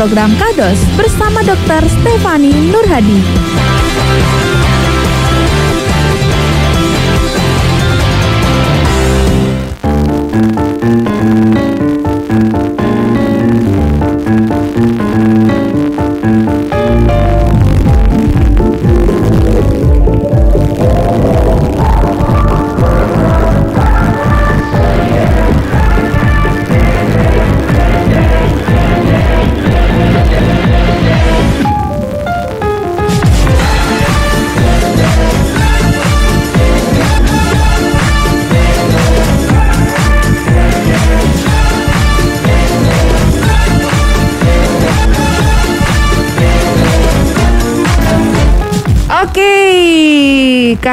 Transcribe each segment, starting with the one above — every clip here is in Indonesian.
program Kados bersama Dr. Stefani Nurhadi.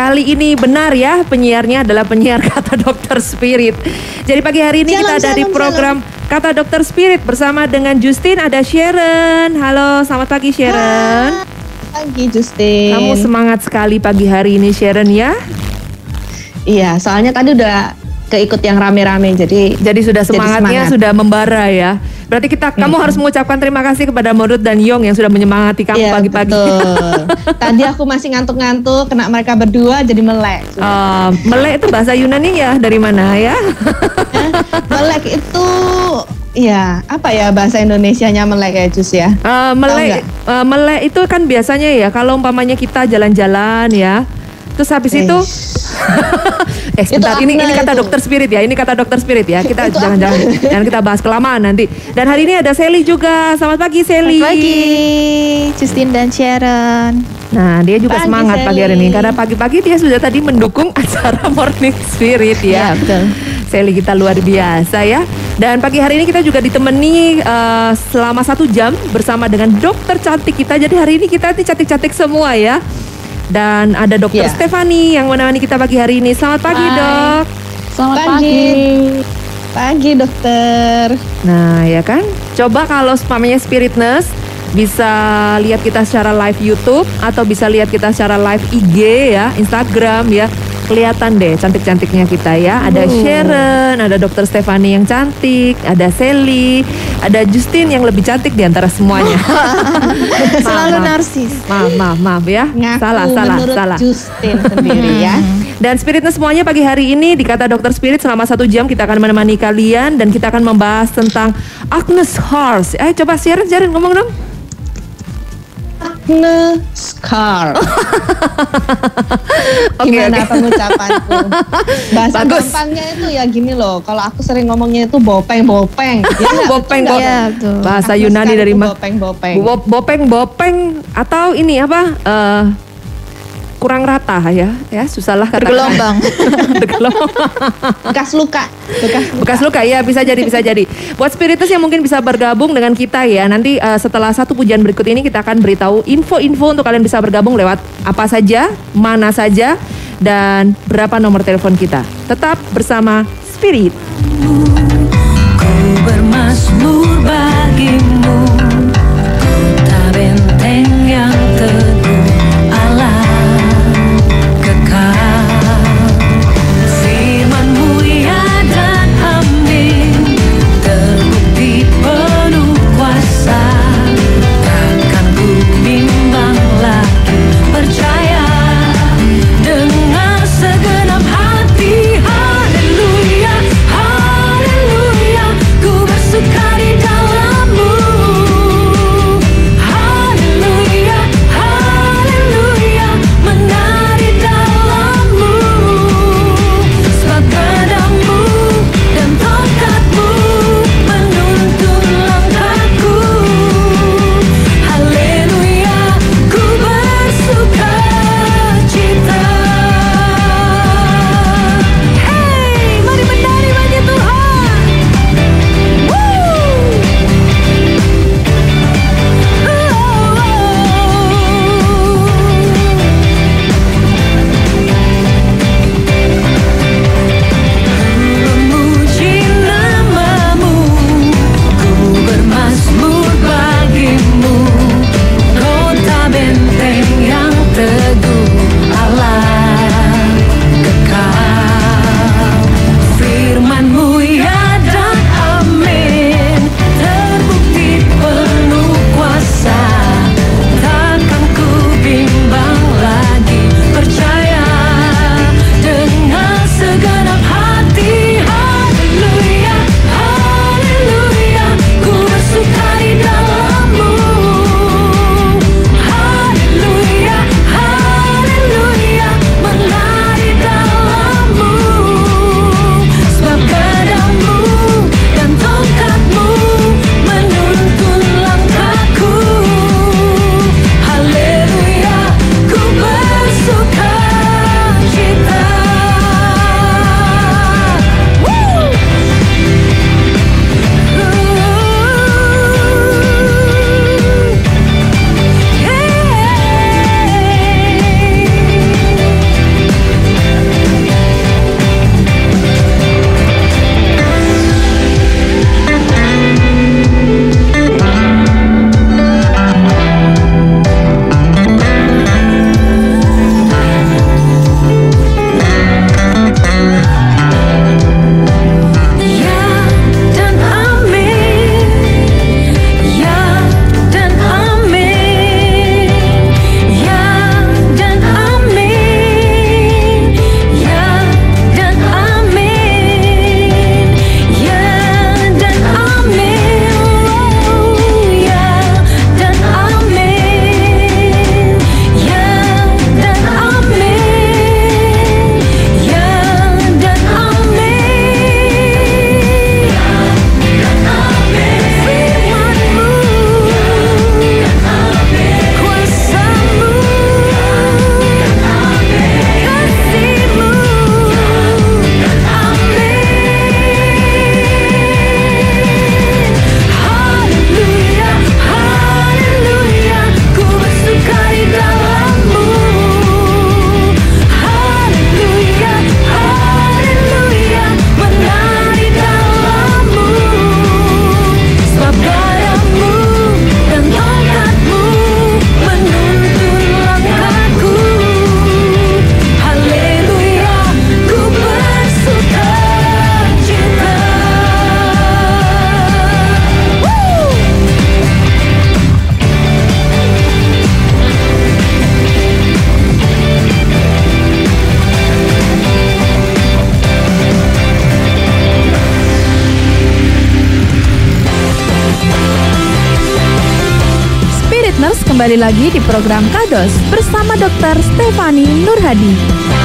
Kali ini benar ya penyiarnya adalah penyiar kata Dokter Spirit. Jadi pagi hari ini Shalom, kita ada di shalom, program Kata Dokter Spirit bersama dengan Justin ada Sharon. Halo, selamat pagi Sharon. Pagi Justin. Kamu semangat sekali pagi hari ini Sharon ya. Iya, soalnya tadi udah keikut yang rame-rame jadi Jadi sudah Jadi semangatnya semangat. sudah membara ya. Berarti kita kamu harus mengucapkan terima kasih kepada Modut dan Yong yang sudah menyemangati kamu Iya, pagi-pagi. betul. Tadi aku masih ngantuk-ngantuk, kena mereka berdua jadi melek. Eh, melek itu bahasa Yunani ya dari mana ya? melek itu ya apa ya bahasa Indonesianya melek ya Jus ya? Eh, melek, eh, melek itu kan biasanya ya kalau umpamanya kita jalan-jalan ya, terus habis Eh, itu, eh sebentar ini ini kata itu. dokter spirit ya, ini kata dokter spirit ya, kita jangan-jangan jangan kita bahas kelamaan nanti. Dan hari ini ada Sally juga, selamat pagi Sally. Selamat pagi, Justin dan Sharon. Nah dia juga Pagi, semangat pagi hari ini Sally. karena pagi-pagi dia sudah tadi mendukung acara Morning Spirit ya. Iya, betul. Sally kita luar biasa ya. Dan pagi hari ini kita juga ditemani eh, selama satu jam bersama dengan dokter cantik kita. Jadi hari ini kita ini cantik-cantik semua ya. Dan ada dokter Iya. Stefani yang menemani kita pagi hari ini. Selamat pagi Hai. dok. Selamat Pagi. pagi. Pagi dokter. Nah ya kan, coba kalau umpamanya Spiritness bisa lihat kita secara live YouTube atau bisa lihat kita secara live IG ya, Instagram ya. Kelihatan deh cantik-cantiknya kita ya. Ada Sharon, ada Dokter Stefani yang cantik, ada Sally, ada Justin yang lebih cantik di antara semuanya. Selalu narsis. Maaf, maaf, maaf ya. Ngaku salah, salah, menurut salah. Justin sendiri ya. Dan Spiritness semuanya pagi hari ini di Kata Dokter Spirit selama satu jam kita akan menemani kalian dan kita akan membahas tentang Agnes Horse. Eh coba Sharon, Sharon ngomong dong. Acne scar. Oke, Gimana oke. pengucapanku? Bahasa Bagus. gampangnya itu ya gini loh. Kalau aku sering ngomongnya itu bopeng-bopeng. Ya nggak? Bopeng, nggak? Iya, betul. Bahasa Acne Yunani dari itu mah. Bopeng-bopeng. Bo- Bopeng, bopeng atau ini apa? eh, kurang rata ya, ya susah lah kata. Bergelombang. Bergelombang. Bekas luka. Bekas luka. Bekas luka ya bisa jadi bisa jadi. Buat spiritus yang mungkin bisa bergabung dengan kita ya. Nanti eh, setelah satu pujian berikut ini kita akan beritahu info-info untuk kalian bisa bergabung lewat apa saja, mana saja dan berapa nomor telepon kita. Tetap bersama Spirit. Bermasmur bagimu Kota benteng yang kembali lagi di program Kados bersama Dr. Stefani Nurhadi.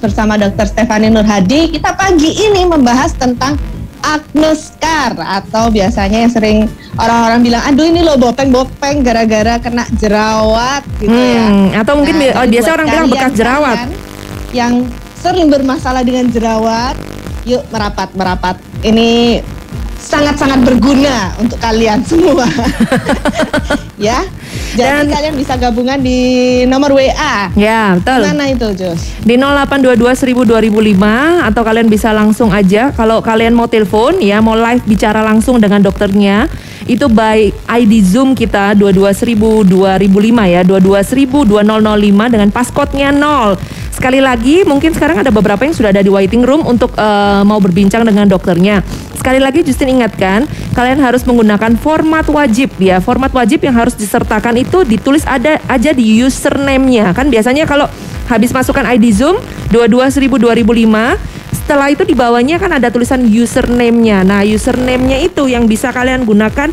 Bersama Dr. Stefani Nurhadi. Kita pagi ini membahas tentang acne scar atau biasanya yang sering orang-orang bilang, aduh ini loh bopeng-bopeng gara-gara kena jerawat gitu ya. Hmm, atau mungkin bi- oh, ini biasa orang bilang bekas jerawat. Yang sering bermasalah dengan jerawat, yuk merapat merapat. Ini sangat-sangat berguna untuk kalian semua. ya. Jadi Dan- kalian bisa gabungan di nomor WA. Ya, betul. Mana itu, Jos? Di 0822 1000 2005 atau kalian bisa langsung aja kalau kalian mau telepon ya, mau live bicara langsung dengan dokternya itu by ID Zoom kita 22000 2005 ya, 22000 2005 dengan passcode-nya 0. Sekali lagi, mungkin sekarang ada beberapa yang sudah ada di waiting room untuk eh, mau berbincang dengan dokternya. Sekali lagi Justin ingatkan, kalian harus menggunakan format wajib ya. Format wajib yang harus disertakan itu ditulis ada aja di username-nya. Kan biasanya kalau habis masukkan ID Zoom 22000 2005 setelah itu di bawahnya kan ada tulisan username-nya. Nah, username-nya itu yang bisa kalian gunakan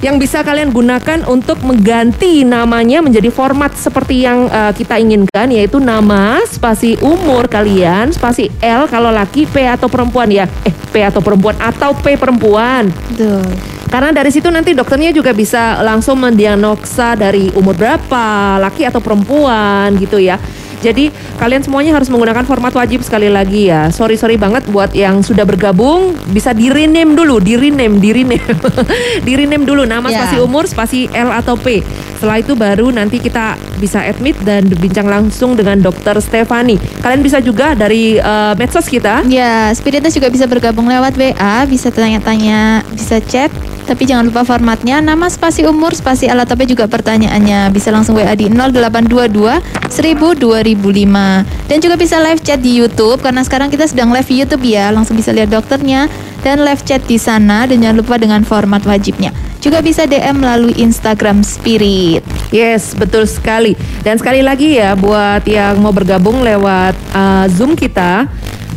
yang bisa kalian gunakan untuk mengganti namanya menjadi format seperti yang eh, kita inginkan yaitu nama, spasi umur kalian, spasi L kalau laki, P atau perempuan ya. Eh, P atau perempuan atau P perempuan. Betul. Karena dari situ nanti dokternya juga bisa langsung mendiagnosa dari umur berapa, laki atau perempuan gitu ya. Jadi kalian semuanya harus menggunakan format wajib sekali lagi ya. Sorry sorry banget buat yang sudah bergabung bisa di rename dulu, di rename, di rename, di rename dulu nama Ya. spasi umur, spasi L atau P. Setelah itu baru nanti kita bisa admit dan berbincang langsung dengan dokter Stefani. Kalian bisa juga dari eh, medsos kita. Ya, Spiritness juga bisa bergabung lewat WA, bisa tanya-tanya, bisa chat. Tapi jangan lupa formatnya, nama spasi umur, spasi alat tapi juga pertanyaannya. Bisa langsung WA di 0822 1000 2005. Dan juga bisa live chat di YouTube karena sekarang kita sedang live di YouTube ya. Langsung bisa lihat dokternya dan live chat di sana dan jangan lupa dengan format wajibnya. Juga bisa DM melalui Instagram Spirit. Yes, betul sekali. Dan sekali lagi ya buat yang mau bergabung lewat uh, Zoom kita,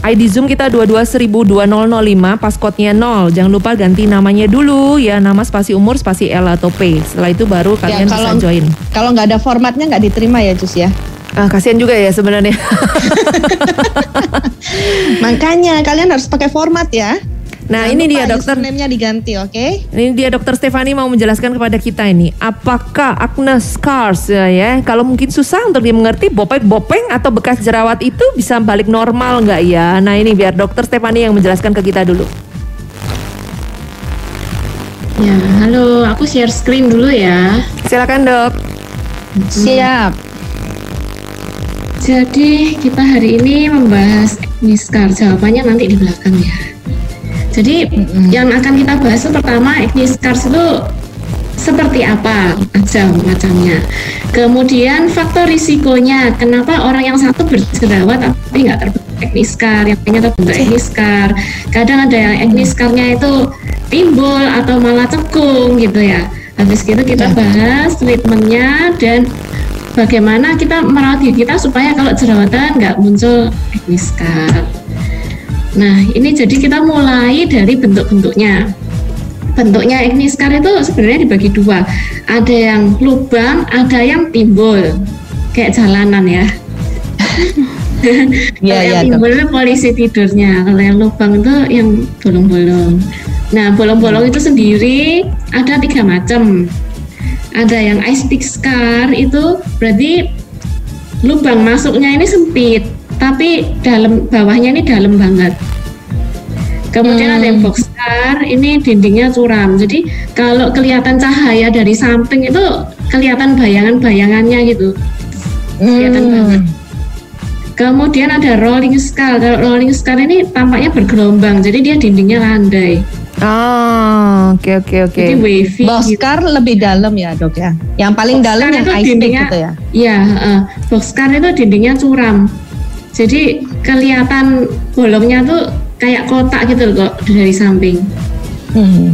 ID Zoom kita 2210005, passcode-nya 0. Jangan lupa ganti namanya dulu ya, nama spasi umur, spasi L atau P. Setelah itu baru kalian bisa kalau- join. Kalau nggak ada formatnya nggak diterima ya, Jus ya. Ah, kasihan juga ya sebenarnya. Makanya kalian harus pakai format ya. Nah, Jangan ini dia dokter. username-nya diganti, oke? Ini dia dokter Stefani mau menjelaskan kepada kita ini apakah acne scars ya, ya kalau mungkin susah untuk dia mengerti bopeng-bopeng atau bekas jerawat itu bisa balik normal nggak ya? Nah ini biar dokter Stefani yang menjelaskan ke kita dulu. Ya, halo, aku share screen dulu ya. Silakan dok. Siap. Jadi kita hari ini membahas acne scar. Jawabannya nanti di belakang ya. Jadi yang akan kita bahas itu pertama scars itu seperti apa aja macamnya. Kemudian faktor risikonya, kenapa orang yang satu berjerawat tapi nggak terbentuk acne scar, yang lainnya terbentuk acne scar. Kadang ada yang acne scarnya itu timbul atau malah cekung gitu ya. Habis gitu kita bahas treatmentnya dan bagaimana kita merawat diri kita supaya kalau jerawatan nggak muncul acne scar. Nah, ini jadi kita mulai dari bentuk-bentuknya. Bentuknya acne scar itu sebenarnya dibagi dua. Ada yang lubang, ada yang timbul. Kayak jalanan ya. Iya, Kalau iya, yang Dok. timbul itu polisi tidurnya. Kalau yang lubang itu yang bolong-bolong. Nah, bolong-bolong itu sendiri ada tiga macam. Ada yang ice pick scar itu berarti lubang masuknya ini sempit, tapi dalam bawahnya ini dalam banget. Kemudian ada yang box scar, ini dindingnya curam. Jadi kalau kelihatan cahaya dari samping itu kelihatan bayangan-bayangannya gitu. Kelihatan Hmm. banget. Kemudian ada rolling scar. Kalau rolling scar ini tampaknya bergelombang, jadi dia dindingnya landai. Oh, oke oke oke. Jadi wavy. gitu. Boxcar lebih dalam ya dok ya. Yang paling Box dalam yang itu ice pick dindingnya- gitu ya. Iya, heeh. box scar itu dindingnya curam. Jadi kelihatan bolongnya tuh kayak kotak gitu loh kok dari samping. Hmm.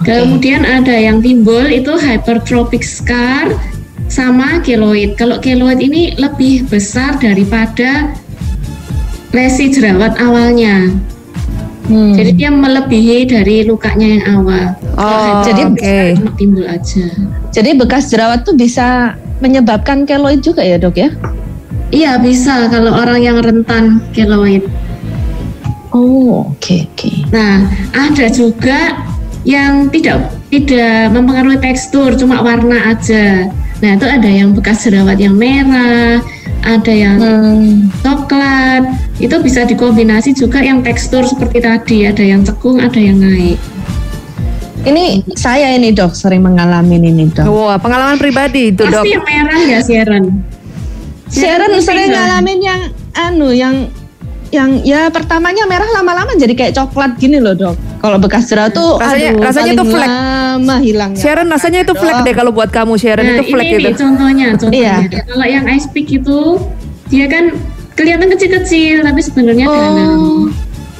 Kemudian ada yang timbul itu hypertrophic scar sama keloid. Kalau keloid ini lebih besar daripada lesi jerawat awalnya. Hmm. Jadi dia melebihi dari lukanya yang awal. Oh, jadi. Cuma timbul aja. Jadi bekas jerawat tuh bisa menyebabkan keloid juga ya dok ya? Iya bisa kalau orang yang rentan keloid. Oh oke oke. Nah ada juga yang tidak tidak mempengaruhi tekstur, cuma warna aja. Nah itu ada yang bekas jerawat yang merah, ada yang Hmm. coklat. Itu bisa dikombinasi juga yang tekstur seperti tadi, ada yang cekung, ada yang naik. Ini saya ini dok sering mengalami ini dok. Wah, pengalaman pribadi itu, Dok. Pasti yang merah ya Sharon. Sharon Sharon sering ngalamin yang anu yang yang ya pertamanya merah lama-lama jadi kayak coklat gini loh dok. Kalau bekas jerawat tuh Rasanya- aduh, rasanya tuh flek. lama hilangnya. Sharon rasanya itu flek deh kalau buat kamu Sharon Nah, itu flek ini nih contohnya, contohnya. Iya. Kalau yang ice pick itu dia kan kelihatan kecil-kecil tapi sebenarnya dalam. Oh.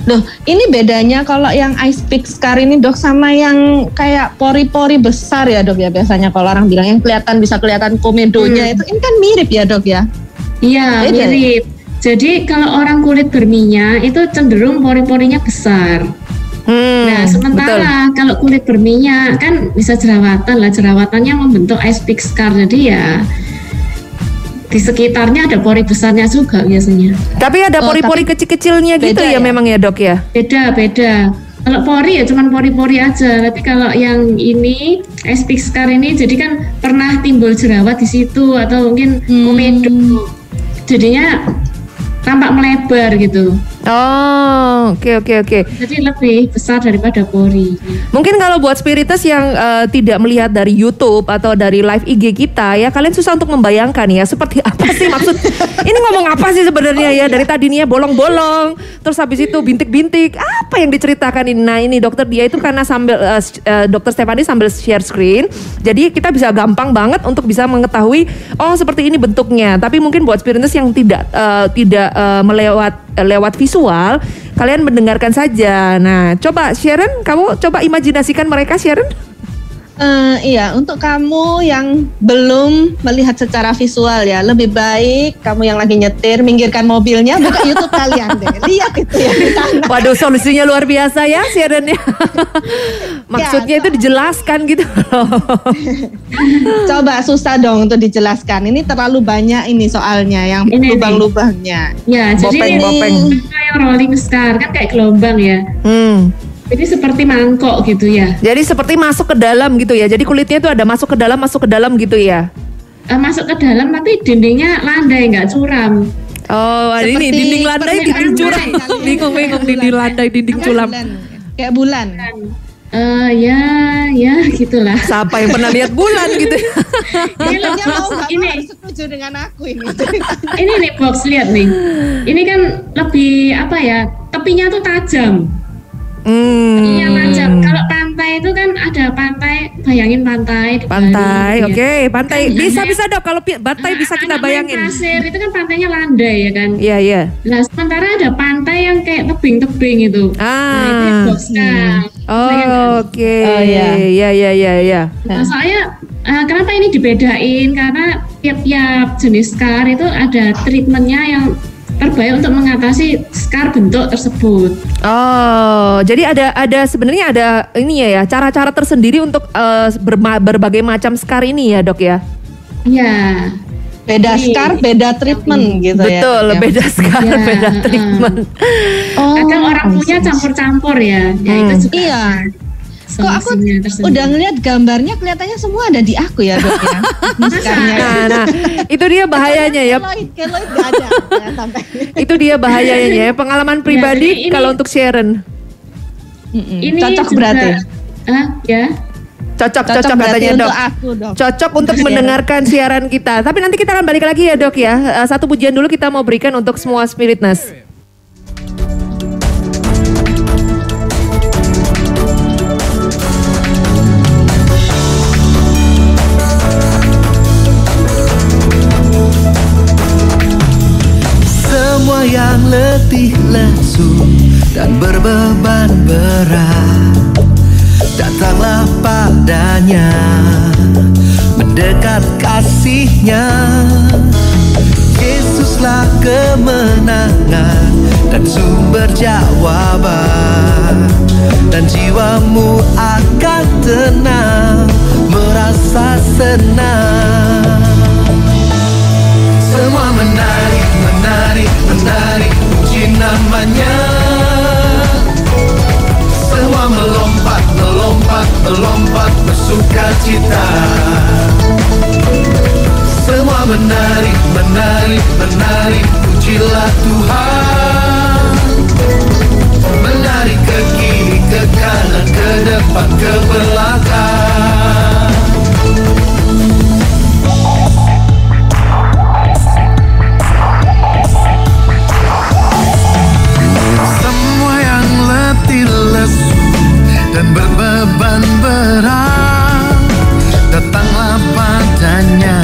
Loh, ini bedanya kalau yang ice pick scar ini dok sama yang kayak pori-pori besar ya dok ya biasanya kalau orang bilang yang kelihatan bisa kelihatan komedonya Hmm. itu ini kan mirip ya dok ya. Iya, Beda ya? Jadi kalau orang kulit berminyak itu cenderung pori-porinya besar. Hmm, Nah, betul. sementara kalau kulit berminyak kan bisa jerawatan lah, jerawatannya membentuk ice pick scar. Jadi ya di sekitarnya ada pori besarnya juga biasanya. Tapi ada Oh, pori-pori kecil-kecilnya gitu ya, ya? memang ya, Dok ya. Beda, beda. Kalau pori ya cuman pori-pori aja. Tapi kalau yang ini ice pick scar ini jadi kan pernah timbul jerawat di situ atau mungkin Hmm. komedo. Jadinya tampak melebar gitu. Oh, oke oke oke. Jadi lebih besar daripada pori. Mungkin kalau buat spiritus yang eh, tidak melihat dari YouTube atau dari live IG kita ya, kalian susah untuk membayangkan ya seperti apa sih maksud ini ngomong apa sih sebenarnya ya dari tadi nih ya bolong-bolong, terus habis itu bintik-bintik, apa yang diceritakan ini? Nah ini dokter dia itu karena sambil s- eh, dokter Stefani sambil share screen, jadi kita bisa gampang banget untuk bisa mengetahui oh seperti ini bentuknya. Tapi mungkin buat spiritus yang tidak eh, tidak eh, melewat eh, lewat visual, kalian mendengarkan saja. Nah, coba Sharon, kamu coba imajinasikan mereka Sharon. Eh, iya, untuk kamu yang belum melihat secara visual ya, lebih baik kamu yang lagi nyetir minggirkan mobilnya, buka YouTube kalian deh. Lihat itu ya di sana. Waduh, solusinya luar biasa ya Sharon ya. Maksudnya itu dijelaskan gitu. Coba susah dong untuk dijelaskan. Ini terlalu banyak ini soalnya yang lubang-lubangnya. Ya, jadi Bopeng, ini bopeng. kayak rolling scar kan kayak gelombang ya. Hmm. Jadi seperti mangkok gitu ya. Jadi seperti masuk ke dalam gitu ya. Jadi kulitnya itu ada masuk ke dalam, masuk ke dalam gitu ya. Eh, masuk ke dalam tapi dindingnya landai nggak curam. Oh, ini Seperti dinding landai, dinding landai curam. ya. Bingung-bingung dinding landai, dinding curam. Kayak bulan. Eh ya, ya gitulah. Siapa yang pernah lihat bulan gitu? Ini loh, Dia mau ini harus setuju dengan aku ini. ini nih box lihat nih. Ini kan lebih apa ya? Tepinya tuh tajam. Hmm. Tepinya tajam. Kalau pantai itu kan ada pantai, bayangin pantai di Pantai, ya. oke, pantai. Kan Bisa bisa dok. Kalau pantai bisa kita bayangin. Pasir itu kan pantainya landai ya kan. Iya iya. Nah, sementara ada pantai yang kayak tebing-tebing itu. Nah, itu yang Ah. box kan. Oh, Oke. Oh, iya. Iya iya iya iya. Nah, soalnya eh, kenapa ini dibedain? Karena tiap-tiap jenis scar itu ada treatmentnya yang terbaik untuk mengatasi scar bentuk tersebut. Oh, jadi ada ada sebenarnya ada ini ya ya cara-cara tersendiri untuk eh, berma- berbagai macam scar ini ya dok ya. Ya, Beda scar, beda treatment gitu ya. Betul, ya. beda scar, Ya, beda treatment. Oh, kadang orang punya campur-campur ya. Ya Hmm. itu juga Iya. Kok aku tersendiri. udah ngeliat gambarnya kelihatannya semua ada di aku ya dok ya. Scarnya. Nah, nah, itu dia bahayanya ya. Keloid, keloid nggak ada ya, sampai. Itu dia bahayanya ya. Pengalaman pribadi jadi ini- kalau untuk Sharon. Ini Cocok juga- berarti. Ah, ya. Cocok, Cocok, cocok, katanya dok. untuk aku dok. Cocok untuk Siaran. mendengarkan siaran kita. Tapi nanti kita akan balik lagi ya dok ya. Eh, Satu pujian dulu kita mau berikan untuk semua spiritness. Letih lesu dan berbeban berat. Datanglah padanya Mendekat kasihnya. Yesuslah kemenangan dan sumber jawaban. Dan jiwamu akan tenang Merasa senang Semua menarik, menarik, menarik. Puji namanya Semua melompat, melompat, melompat Bersuka cita. Semua menarik, menarik, menarik. Pujilah Tuhan. Menarik ke kiri, ke kanan, ke depan, ke belakang dan berbeban berat. Datanglah padanya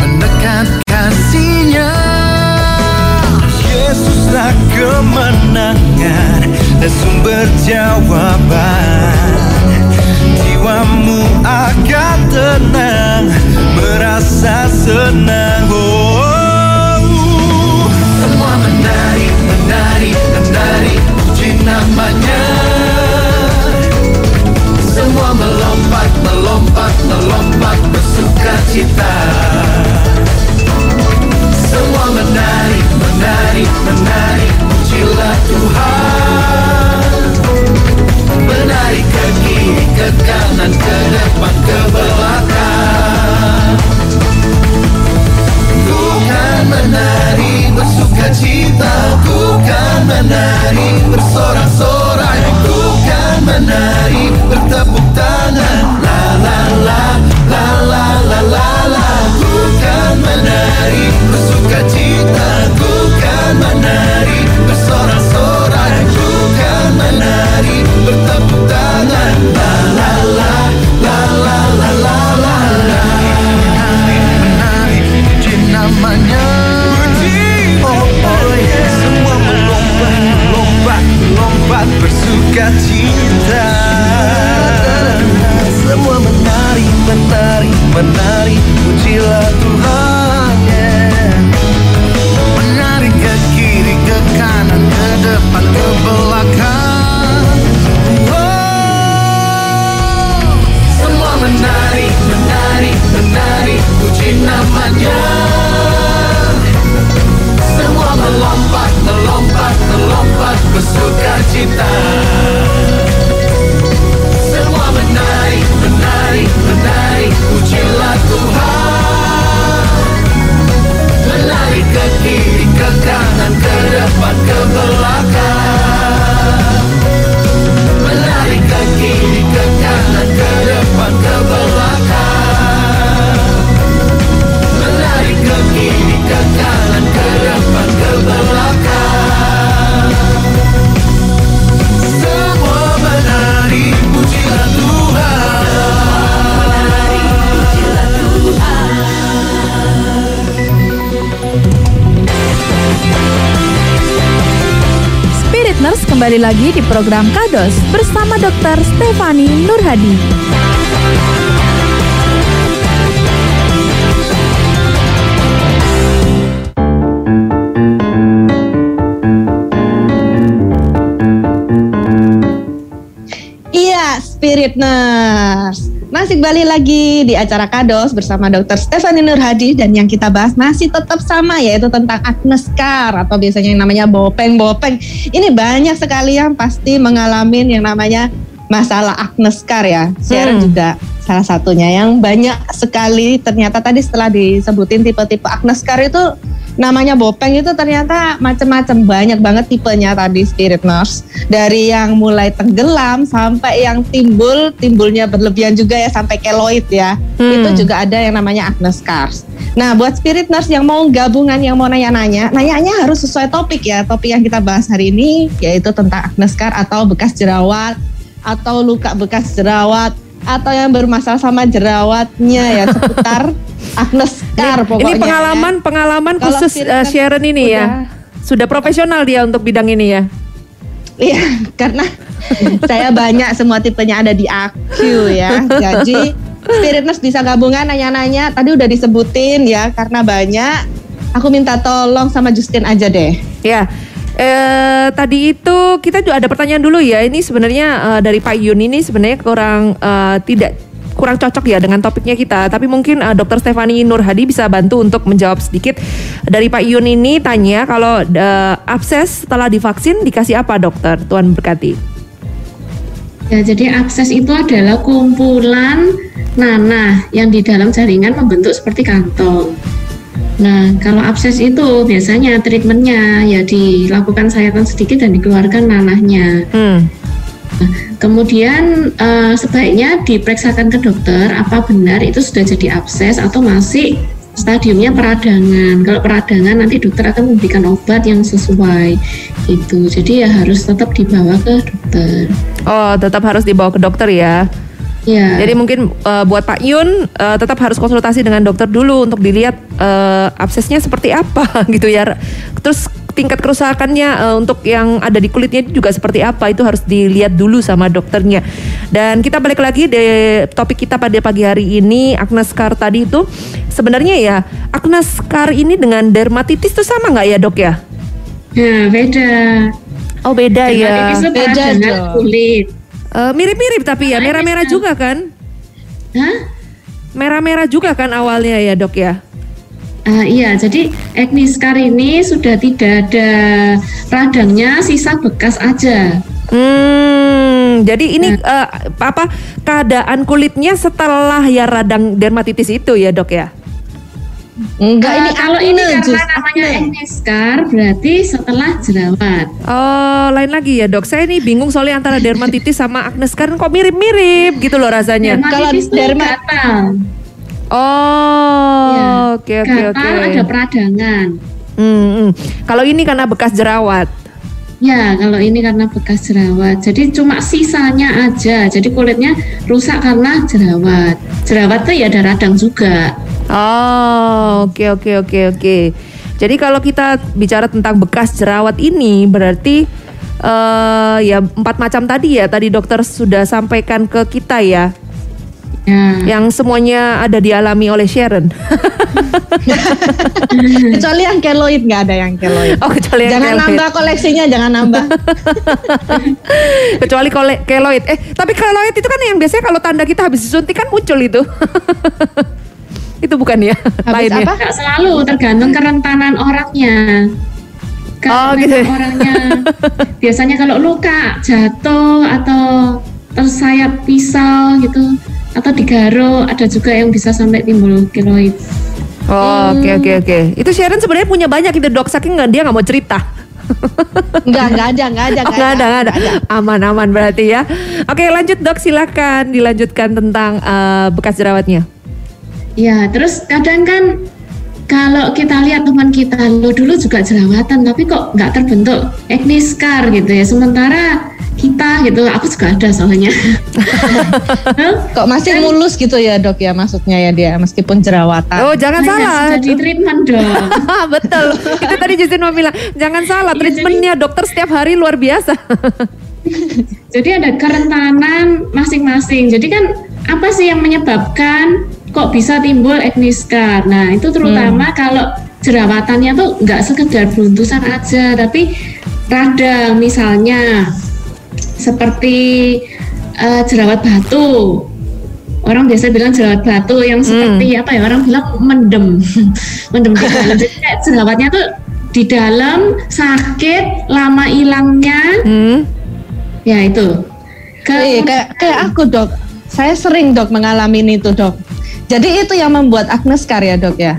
mendekat kasihnya. Yesuslah kemenangan dan sumber jawaban. Jiwamu akan tenang merasa senang. Oh, Semua menarik, menarik, menarik puji namanya Semua menarik, menarik, menarik Pujilah kembali lagi di program Kados bersama Dr. Stefani Nurhadi. Iya, Spirit Nurse. Masih kembali lagi di acara Kados bersama Dr. Stefani Nurhadi dan yang kita bahas masih tetap sama yaitu tentang Agnes Car atau biasanya yang namanya bopeng-bopeng. Ini banyak sekali yang pasti mengalami yang namanya masalah Agnes Car ya. Sharon Hmm. juga salah satunya yang banyak sekali ternyata tadi setelah disebutin tipe-tipe Agnes Car itu namanya bopeng itu ternyata macam-macam banyak banget tipenya tadi spirit nurse dari yang mulai tenggelam sampai yang timbul timbulnya berlebihan juga ya sampai keloid ya Hmm. itu juga ada yang namanya Agnes Cars. Nah buat spirit nurse yang mau gabungan yang mau nanya-nanya nanyanya harus sesuai topik ya topik yang kita bahas hari ini yaitu tentang Agnes Car atau bekas jerawat atau luka bekas jerawat atau yang bermasalah sama jerawatnya ya seputar Agnes Scar Ini- pokoknya. Ini pengalaman pengalaman Kalau khusus uh, Sharon ini ya. udah- Sudah profesional dia untuk bidang ini ya. Iya, karena saya banyak semua tipenya ada di AQ ya. Jadi Spirit Nurse bisa gabungan nanya-nanya. Tadi udah disebutin ya, karena banyak. Aku minta tolong sama Justin aja deh. Ya. Eh, tadi itu kita juga ada pertanyaan dulu ya. Ini sebenarnya eh, dari Pak Yun ini sebenarnya kurang eh, tidak kurang cocok ya dengan topiknya kita. Tapi mungkin eh, Dr. Stefani Nur Hadi bisa bantu untuk menjawab sedikit. Dari Pak Yun ini tanya kalau eh, abses setelah divaksin dikasih apa dokter? Tuhan berkati. Ya, jadi akses itu adalah kumpulan nanah yang di dalam jaringan membentuk seperti kantong. Nah, kalau abses itu biasanya treatmentnya ya dilakukan sayatan sedikit dan dikeluarkan nanahnya. Hmm. Kemudian eh, sebaiknya diperiksakan ke dokter apa benar itu sudah jadi abses atau masih stadiumnya peradangan. Kalau peradangan nanti dokter akan memberikan obat yang sesuai gitu. Jadi ya harus tetap dibawa ke dokter. Oh, tetap harus dibawa ke dokter ya. Ya. Jadi mungkin eh, buat Pak Yun eh, tetap harus konsultasi dengan dokter dulu untuk dilihat eh, absesnya seperti apa gitu ya. Terus tingkat kerusakannya eh, untuk yang ada di kulitnya juga seperti apa itu harus dilihat dulu sama dokternya. Dan kita balik lagi di topik kita pada pagi hari ini acne scar tadi itu sebenarnya ya acne scar ini dengan dermatitis itu sama nggak ya dok ya? Nah, beda. Oh beda ya. Dermatitis itu Beda dong. kulit. Eh, mirip-mirip tapi ya merah-merah juga kan? Hah? Merah-merah juga kan awalnya ya dok ya? Ah, iya, jadi acne scar ini sudah tidak ada radangnya, sisa bekas aja. Hmm, jadi ini eh, apa keadaan kulitnya setelah ya radang dermatitis itu ya dok ya? Enggak, Ah, ini kalau acne, ini karena Jus, namanya acne. acne scar berarti setelah jerawat. Oh lain lagi ya dok. Saya ini bingung soalnya antara dermatitis sama acne scar kok mirip-mirip gitu loh rasanya. Dermatitis itu derma- gatal. Oh, Ya, oke oke oke. ada peradangan. Hmm, hmm. Kalau ini karena bekas jerawat. Ya, kalau ini karena bekas jerawat. Jadi cuma sisanya aja. Jadi kulitnya rusak karena jerawat. Jerawat tuh ya ada radang juga. Oh, oke oke oke oke. Jadi kalau kita bicara tentang bekas jerawat ini berarti eh ya empat macam tadi ya tadi dokter sudah sampaikan ke kita ya Ya. yang semuanya ada dialami oleh Sharon. Kecuali yang keloid nggak ada yang keloid. oh kecuali yang Jangan keloid. nambah koleksinya, jangan nambah. kecuali kole- keloid. Eh tapi keloid itu kan yang biasanya kalau tanda kita habis disuntik kan muncul itu. itu bukan ya? Habis Lain ya? apa? Nggak selalu tergantung kerentanan orangnya. Oh, Kalau gitu ya. memang orangnya biasanya kalau luka jatuh atau tersayat pisau gitu atau digaruk ada juga yang bisa sampai timbul keloid. Oh, oke oke oke. Itu Sharon sebenarnya punya banyak itu dok saking nggak dia nggak mau cerita. Enggak, enggak ada, enggak ada, Oh, nggak ada, nggak ada. Aman, aman berarti ya. Oke, lanjut dok, silakan dilanjutkan tentang eh, bekas jerawatnya. Ya, terus kadang kan kalau kita lihat teman kita, lo dulu juga jerawatan tapi kok nggak terbentuk acne scar gitu ya. Sementara kita gitu, aku juga ada soalnya. Hah? Kok masih mulus gitu ya dok ya maksudnya ya dia meskipun jerawatan. Oh, jangan Saya salah. sudah di treatment dong. Betul. Itu tadi Justin mau bilang, jangan salah Iya, treatmentnya dokter setiap hari luar biasa. Jadi ada kerentanan masing-masing. Jadi kan apa sih yang menyebabkan kok bisa timbul acne scar? Nah itu terutama kalau jerawatannya tuh nggak sekedar beruntusan aja, tapi radang misalnya seperti eh, jerawat batu. Orang biasa bilang jerawat batu yang seperti apa ya? Orang bilang mendem, mendem di dalam. Jadi kayak jerawatnya tuh di dalam sakit, lama hilangnya, Hmm. Ya itu. Eh, kayak kayak aku dok, saya sering dok mengalami itu dok. Jadi itu yang membuat acne scar ya dok ya.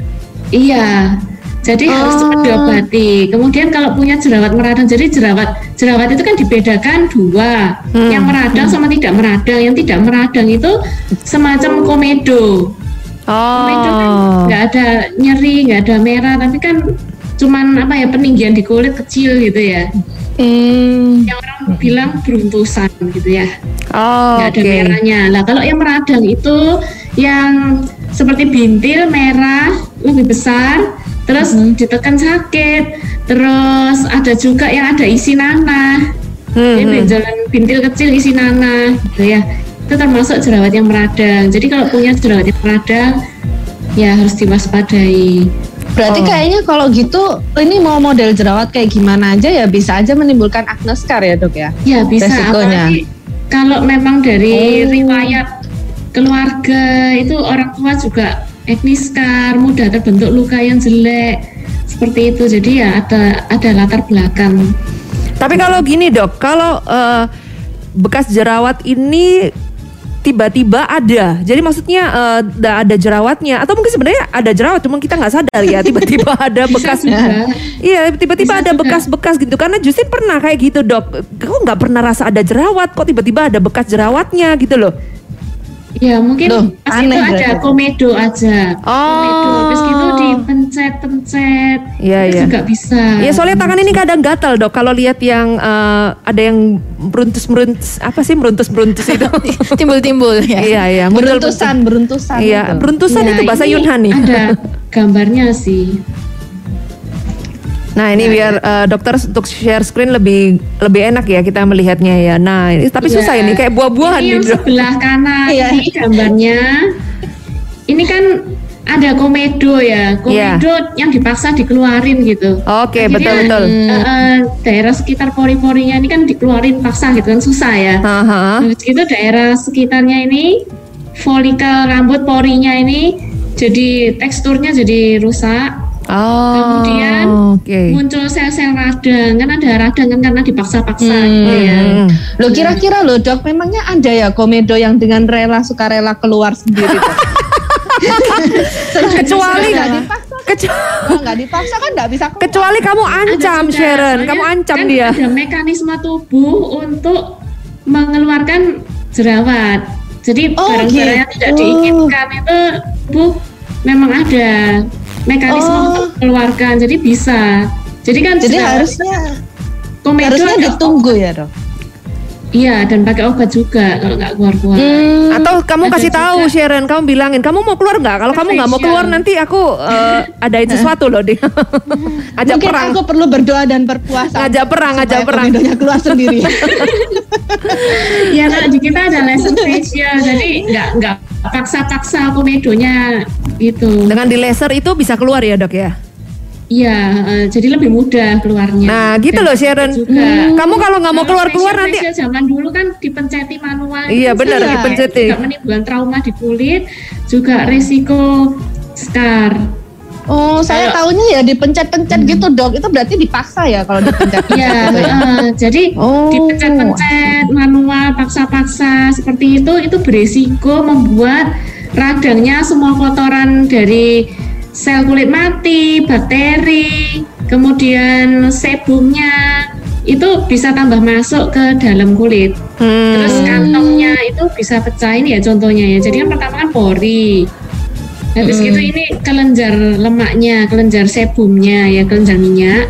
Iya. Jadi harus Oh. cepat diobati. Kemudian kalau punya jerawat meradang, jadi jerawat jerawat itu kan dibedakan dua, Hmm. yang meradang sama tidak meradang. Yang tidak meradang itu semacam komedo. Komedo kan Oh. nggak ada nyeri, nggak ada merah, tapi kan cuman apa ya peninggian di kulit kecil gitu ya. Hmm. Yang orang bilang beruntusan gitu ya. Oh, nggak ada oke. merahnya. Lah kalau yang meradang itu yang seperti bintil merah lebih besar, terus Hmm. ditekan sakit, terus ada juga yang ada isi nanah. Hmm, Jadi hmm. benjolan bintil kecil isi nanah gitu ya. Itu termasuk jerawat yang meradang. Jadi kalau punya jerawat yang meradang ya harus diwaspadai. Berarti Oh. kayaknya kalau gitu ini mau model jerawat kayak gimana aja ya bisa aja menimbulkan acne scar ya dok ya? Ya bisa Resikonya. apalagi kalau memang dari Oh. riwayat keluarga itu orang tua juga acne scar, mudah terbentuk luka yang jelek seperti itu. Jadi ya ada ada latar belakang. Tapi kalau gini dok, kalau eh, bekas jerawat ini tiba-tiba ada, jadi maksudnya nggak ada jerawatnya, atau mungkin sebenarnya ada jerawat, cuma kita nggak sadar ya, tiba-tiba ada bekas, iya tiba-tiba ada bekas-bekas gitu. Karena Justin pernah kayak gitu dok, kok nggak pernah rasa ada jerawat, kok tiba-tiba ada bekas jerawatnya gitu loh. Ya mungkin Loh, pas aneh itu ada berarti. komedo aja. Oh. Komedo habis gitu dipencet-pencet. Iya, itu iya. juga bisa. Ya soalnya tangan ini kadang gatal dok. Kalau lihat yang eh, ada yang meruntus apa sih meruntus itu? Timbul-timbul ya. Iya iya. muncul- Beruntusan, beruntusan. Iya, itu. beruntusan Ya, itu bahasa nih. Ada gambarnya sih. Nah ini biar eh, dokter untuk share screen lebih lebih enak ya kita melihatnya ya. Nah ini tapi susah Ya. ini kayak buah-buahan Ini yang dok. sebelah kanan Iya. ini gambarnya. Ini kan ada komedo ya, komedo yang dipaksa dikeluarin gitu. Oke Akhirnya, betul betul. eh, eh, daerah sekitar pori-porinya ini kan dikeluarin paksa gitu kan susah ya. Haha. Habis gitu daerah sekitarnya ini folikel rambut porinya ini jadi teksturnya jadi rusak. Oh. Kemudian oke. Muncul sel-sel radang kan ada radang kan karena dipaksa-paksa gitu ya. Hmm. Loh kira-kira loh dok, memangnya ada ya komedo yang dengan rela sukarela keluar sendiri? Kecuali Nggak dipaksa, kecu- Wah, nggak dipaksa kan nggak bisa keluar. kecuali kamu ancam Ada juga, Sharon, kamu ancam kan dia. Ada mekanisme tubuh untuk mengeluarkan jerawat. Jadi Oh, barang-barang yang gitu. tidak diinginkan itu tubuh memang ada mekanisme Oh. untuk mengeluarkan. Jadi bisa. Jadi kan Jadi harusnya komedo harusnya ada- ditunggu ya dok. Iya dan pakai obat juga kalau nggak keluar-keluar. Hmm. Atau kamu Ada kasih tahu juga. Sharon, kamu bilangin kamu mau keluar nggak? Kalau kamu nggak mau keluar nanti aku eh, adain sesuatu loh dia. Ajak Mungkin perang. aku perlu berdoa dan berpuasa. Ngajak perang, ngajak perang. komedonya keluar sendiri. Ya kalau di kita ada laser facial, jadi nggak nggak paksa-paksa komedonya gitu. Dengan di laser itu bisa keluar ya dok ya? Iya, eh, jadi lebih mudah keluarnya. Nah gitu Dan loh Sharon. Juga. Kamu kalau nggak mau keluar-keluar nanti zaman dulu kan dipenceti manual. Iya, itu benar, dipenceti. Juga menimbulkan trauma di kulit, juga resiko scar. Oh, saya Kalau- taunya ya dipencet-pencet gitu dok. Itu berarti dipaksa ya kalau dipencet. Iya, gitu ya? eh, jadi Oh. dipencet-pencet manual, paksa-paksa seperti itu, itu berisiko membuat radangnya semua kotoran dari sel kulit mati, bakteri, kemudian sebumnya itu bisa tambah masuk ke dalam kulit. Hmm. Terus kantongnya itu bisa pecah ini ya contohnya ya. Jadi kan pertama kan pori. Habis gitu ini kelenjar lemaknya, kelenjar sebumnya ya, kelenjar minyak.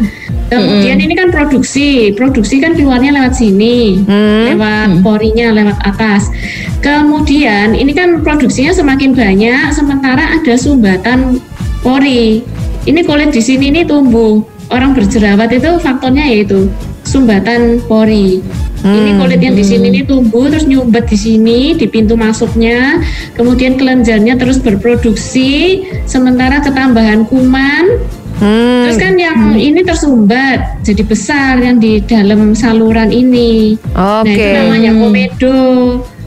Kemudian ini kan produksi, produksi kan keluarnya lewat sini, Hmm. lewat porinya, lewat atas. Kemudian ini kan produksinya semakin banyak, sementara ada sumbatan pori. Ini kulit di sini ini tumbuh. Orang berjerawat itu faktornya yaitu sumbatan pori. Ini kulit yang di sini ini tumbuh terus nyumbat di sini di pintu masuknya, kemudian kelenjarnya terus berproduksi, sementara ketambahan kuman, Hmm. terus kan yang ini tersumbat jadi besar yang di dalam saluran ini. Nah Oke. itu namanya komedo.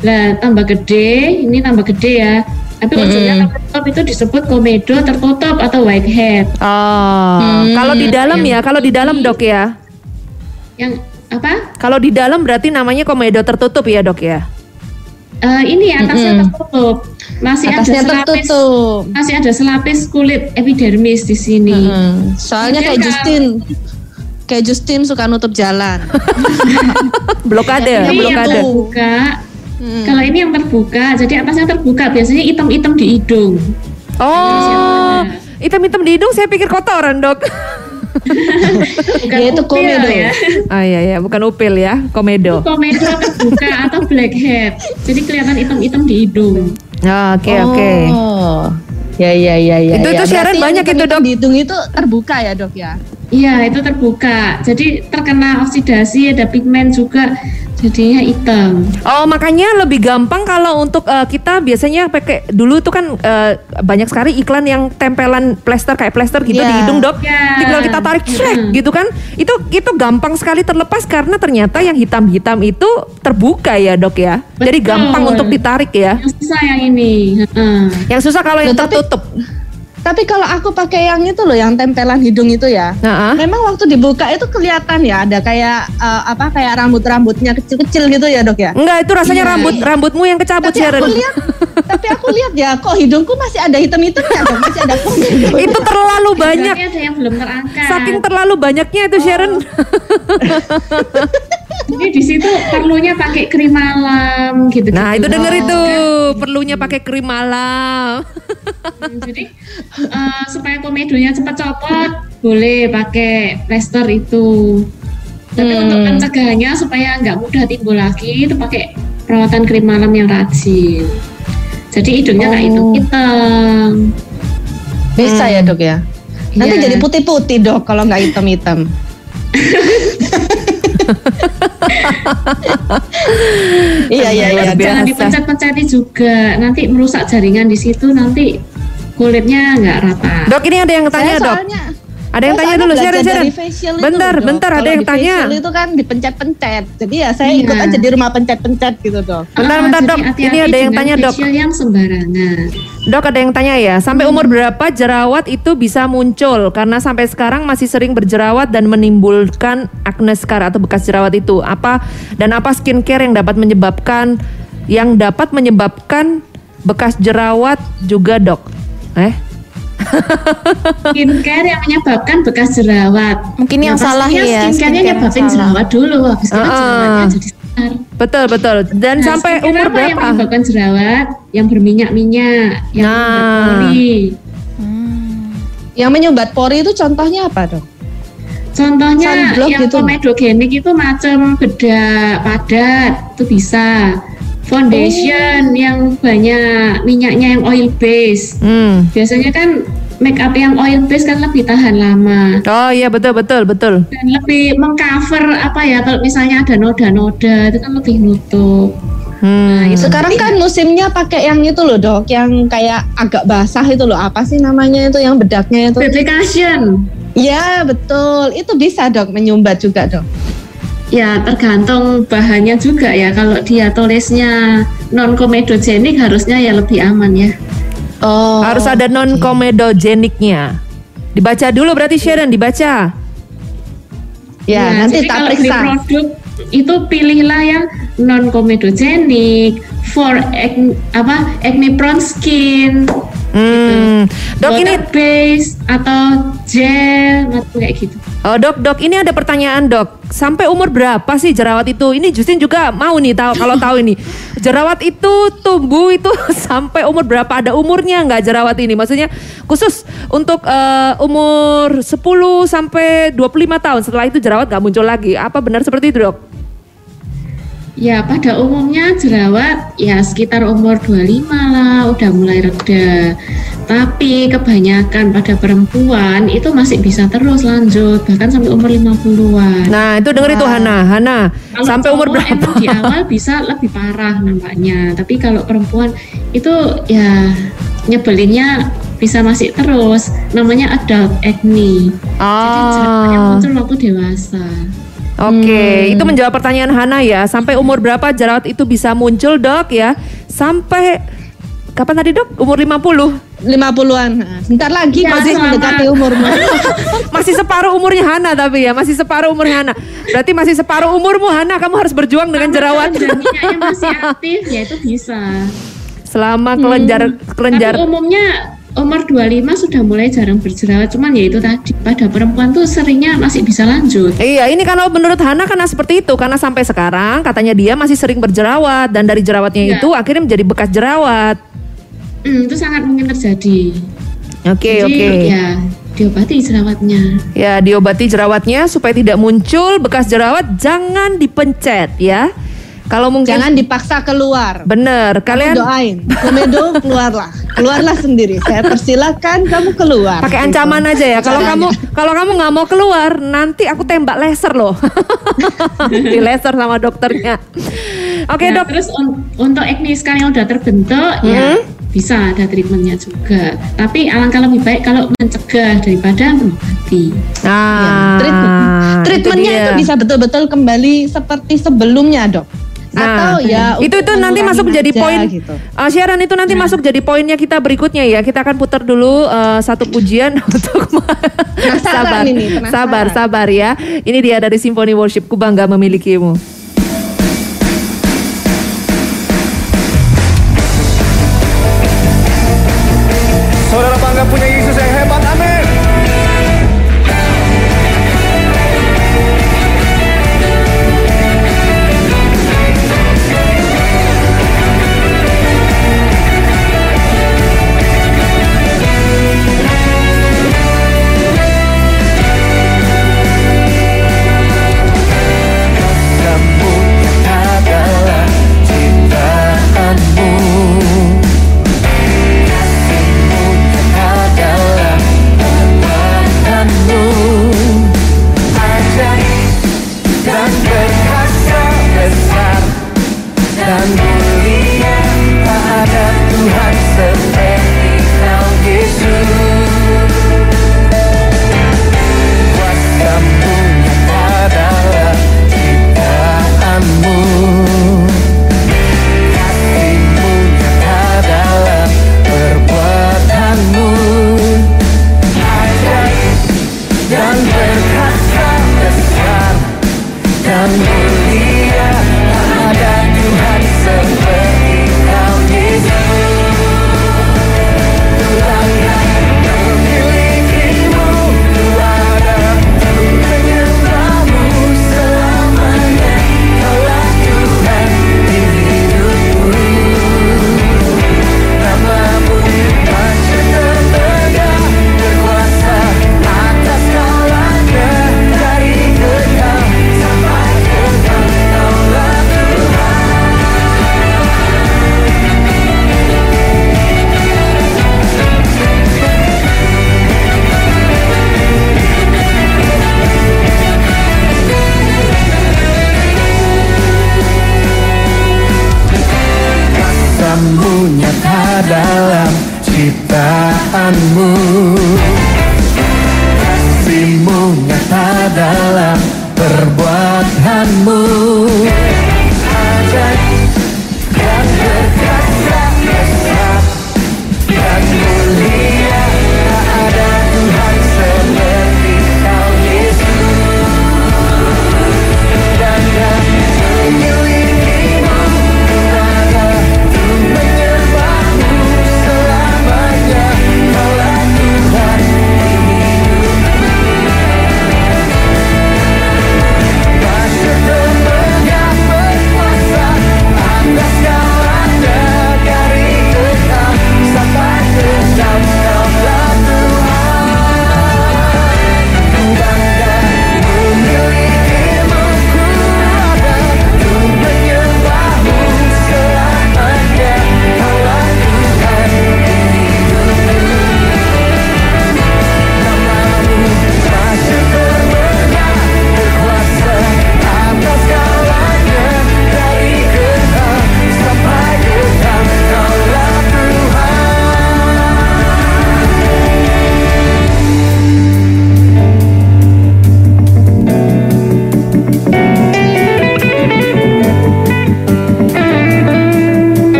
Lah tambah gede, ini tambah gede ya. Tapi ujungnya tertutup itu disebut komedo tertutup atau whitehead. Oh, kalau di dalam ya, kalau di dalam dok ya. Yang apa? Kalau di dalam berarti namanya komedo tertutup ya dok ya. Eh, ini atasnya tertutup, masih Atasnya ada selapis, tertutup. masih ada selapis kulit epidermis di sini. Hmm, Soalnya kayak Justin, kayak Justin suka nutup jalan. Blokade, Ini yang blokade. terbuka. Hmm. Kalau ini yang terbuka, jadi atasnya terbuka. Biasanya hitam-hitam di hidung. Oh, hitam-hitam di hidung saya pikir kotoran dok. Bukan Ya, itu upil komedo. ya. Ah iya ya, bukan upil ya, komedo. Komedo terbuka atau blackhead. Jadi kelihatan hitam-hitam di hidung. Ah, Oke oke. Oh. Ya ya ya ya. Itu- ya. itu Berarti banyak yang itu, Dok. Di hidung itu terbuka ya dok ya. Iya, itu terbuka. Jadi terkena oksidasi, ada pigmen juga. Jadinya hitam. Oh makanya lebih gampang kalau untuk eh, kita biasanya pakai dulu tuh kan eh, banyak sekali iklan yang tempelan plester kayak plester gitu Iya. di hidung dok. Iya. Tinggal kita tarik Mm. gitu kan. Itu itu gampang sekali terlepas karena ternyata yang hitam-hitam itu terbuka ya dok ya. Jadi Betul. gampang untuk ditarik ya. Yang susah yang ini. Heeh. Yang susah kalau yang tapi- tertutup. Tapi kalau aku pakai yang itu loh, yang tempelan hidung itu ya. Ah. Memang waktu dibuka itu kelihatan ya ada kayak eh, apa kayak rambut-rambutnya kecil-kecil gitu ya dok ya. Enggak itu rasanya Iya. rambut rambutmu yang kecabut Tapi Sharon. aku lihat, tapi aku lihat ya kok hidungku masih ada hitam-hitamnya dok, masih ada komedo. itu terlalu banyak. Ada yang belum terangkat. Saking terlalu banyaknya itu Sharon. Jadi di situ perlunya pakai krim malam gitu. Nah itu denger itu perlunya pakai krim malam. Jadi eh, supaya komedonya cepat copot, boleh pakai plester itu. Tapi Hmm. untuk pencegahannya supaya nggak mudah timbul lagi, itu pakai perawatan krim malam yang rajin. Jadi hidungnya nggak Oh. hitam-hitam. Bisa ya dok ya. Nanti Iya. jadi putih-putih dok kalau nggak hitam-hitam. iya iya iya. Jangan dipencet-penceti juga, nanti merusak jaringan di situ, nanti kulitnya nggak rata. Dok ini ada yang tanya Saya dok. soalnya Ada yang saya tanya dulu Sharon Sharon. facial itu Bentar Dok. bentar ada Kalau yang di tanya. itu kan dipencet-pencet. Jadi ya saya Iya. ikut aja di rumah pencet-pencet gitu dok. Bentar, Ah, bentar, Dok. hati-hati Ini ada yang tanya, Dok. yang sembarangan. Dok ada yang tanya ya, sampai umur berapa jerawat itu bisa muncul? Karena sampai sekarang masih sering berjerawat dan menimbulkan acne scar atau bekas jerawat itu. Apa dan apa skincare yang dapat menyebabkan yang dapat menyebabkan bekas jerawat juga dok? Eh? skincare yang menyebabkan bekas jerawat. Mungkin yang salah pastinya ya, Skincare-nya skincare yang nyebabin salah. jerawat dulu, habis itu Ah. jerawatnya jadi besar. Betul betul. Dan Nah, sampai umur apa yang berapa? menyebabkan jerawat? Yang berminyak-minyak, yang Nah. nah. pori. Yang menyumbat pori itu contohnya apa dok? Contohnya Sunblock yang gitu. komedogenik itu macam bedak padat, itu bisa. Foundation yang banyak minyaknya yang oil base. Hmm. Biasanya kan make up yang oil base kan lebih tahan lama. Oh iya betul betul betul. dan lebih mengcover apa ya kalau misalnya ada noda-noda itu kan lebih nutup. Hmm. Sekarang kan musimnya pakai yang itu loh dok, yang kayak agak basah itu loh. Apa sih namanya itu yang bedaknya itu? BB cushion Ya betul, itu bisa dok menyumbat juga dok. Ya tergantung bahannya juga ya. Kalau dia tulisnya non komedogenik harusnya ya lebih aman ya. Oh. Harus ada non komedogeniknya. Dibaca dulu berarti Sharon dibaca. Ya, nanti jadi tak periksa. produk itu pilihlah yang non komedogenik for acne, apa acne prone skin, Hmm. Dok ini water base atau gel atau kayak gitu. Oh dok, dok ini ada pertanyaan dok. Sampai umur berapa sih jerawat itu? Ini Justin juga mau nih tahu kalau tahu ini. Jerawat itu tumbuh itu sampai umur berapa? Ada umurnya nggak jerawat ini? Maksudnya khusus untuk eh, umur 10 sampai 25 tahun. Setelah itu jerawat nggak muncul lagi. Apa benar seperti itu dok? Ya pada umumnya jerawat ya sekitar umur 25 lah udah mulai reda. Tapi kebanyakan pada perempuan itu masih bisa terus lanjut bahkan sampai umur 50-an. Nah itu denger itu Hana, Hana. Kalau sampai umur berapa? Di awal bisa lebih parah nampaknya. Tapi kalau perempuan itu ya nyebelinnya bisa masih terus. Namanya adult acne. Jadi jerawatnya Ah, muncul waktu dewasa. Oke, itu menjawab pertanyaan Hana ya. Sampai umur berapa jerawat itu bisa muncul dok ya? Sampai kapan tadi dok? Umur 50? 50-an. Nah, Sebentar lagi Ya, masih selama- mendekati umurmu. masih separuh umurnya Hana tapi ya masih separuh umurnya Hana berarti masih separuh umurmu Hana kamu harus berjuang dengan jerawat Dan minyaknya masih aktif ya itu bisa. selama kelenjar kelenjar Tapi umumnya umur 25 sudah mulai jarang berjerawat. Cuman ya itu tadi pada perempuan tuh seringnya masih bisa lanjut. Iya, ini kalau menurut Hana karena seperti itu karena sampai sekarang katanya dia masih sering berjerawat dan dari jerawatnya Iya. itu akhirnya menjadi bekas jerawat. Hmm, itu sangat mungkin terjadi. Oke, Jadi, oke. Ya, diobati jerawatnya. Ya, diobati jerawatnya supaya tidak muncul bekas jerawat, jangan dipencet ya. Kalau mungkin Jangan dipaksa keluar. bener, Kamu kalian doain, komedo keluarlah, keluarlah sendiri. Saya persilakan kamu keluar. pakai Gitu. ancaman aja ya. Kalau kamu kalau kamu nggak mau keluar, nanti aku tembak laser loh. Di laser sama dokternya. Oke, Nah, Dok. Terus un- untuk acne scar yang udah terbentuk ya bisa ada treatmentnya juga. Tapi alangkah lebih baik kalau mencegah daripada mengobati. Nah, Ya, treatment. Treatmentnya itu, dia. bisa betul-betul kembali seperti sebelumnya dok. Nah, Atau ya itu itu nanti masuk jadi aja poin. gitu. uh, siaran itu nanti masuk jadi poinnya kita berikutnya ya. Kita akan putar dulu uh, satu pujian untuk sabar. ini, sabar sabar ya. Ini dia dari Symphony Worship ku bangga memilikimu Dan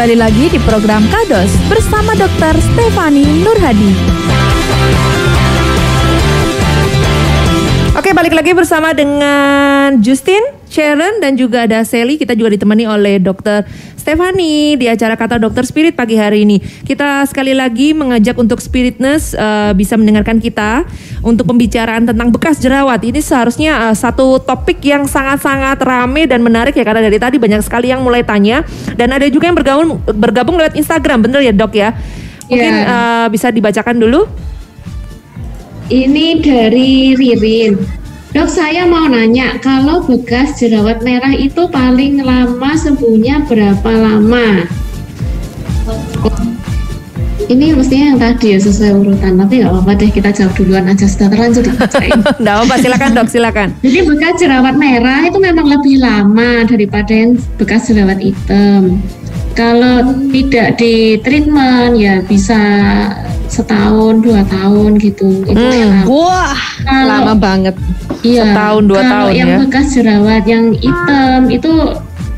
kembali lagi di program Kados bersama Dr. Stefani Nurhadi. Oke, balik lagi bersama dengan Justin, Sharon, dan juga ada Sally. Kita juga ditemani oleh Dr. Stefani di acara Kata Dokter Spirit pagi hari ini. Kita sekali lagi mengajak untuk Spiritness eh, bisa mendengarkan kita untuk pembicaraan tentang bekas jerawat. Ini seharusnya eh, satu topik yang sangat-sangat rame dan menarik ya karena dari tadi banyak sekali yang mulai tanya dan ada juga yang bergabung bergabung lewat Instagram, bener ya dok ya? Mungkin Iya. eh, bisa dibacakan dulu. Ini dari Ririn. Dok, saya mau nanya, kalau bekas jerawat merah itu paling lama sembuhnya berapa lama? Ini mestinya yang tadi ya sesuai urutan, tapi nggak apa-apa deh kita jawab duluan aja setelah terlanjur. Nggak apa, silakan dok, silakan. Jadi bekas jerawat merah itu memang lebih lama daripada yang bekas jerawat hitam. Kalau tidak di treatment ya bisa setahun dua tahun gitu. Itu Hmm. Wah, Kalau- lama banget. Iya. Setahun, dua kalau tahun yang ya. bekas jerawat yang hitam itu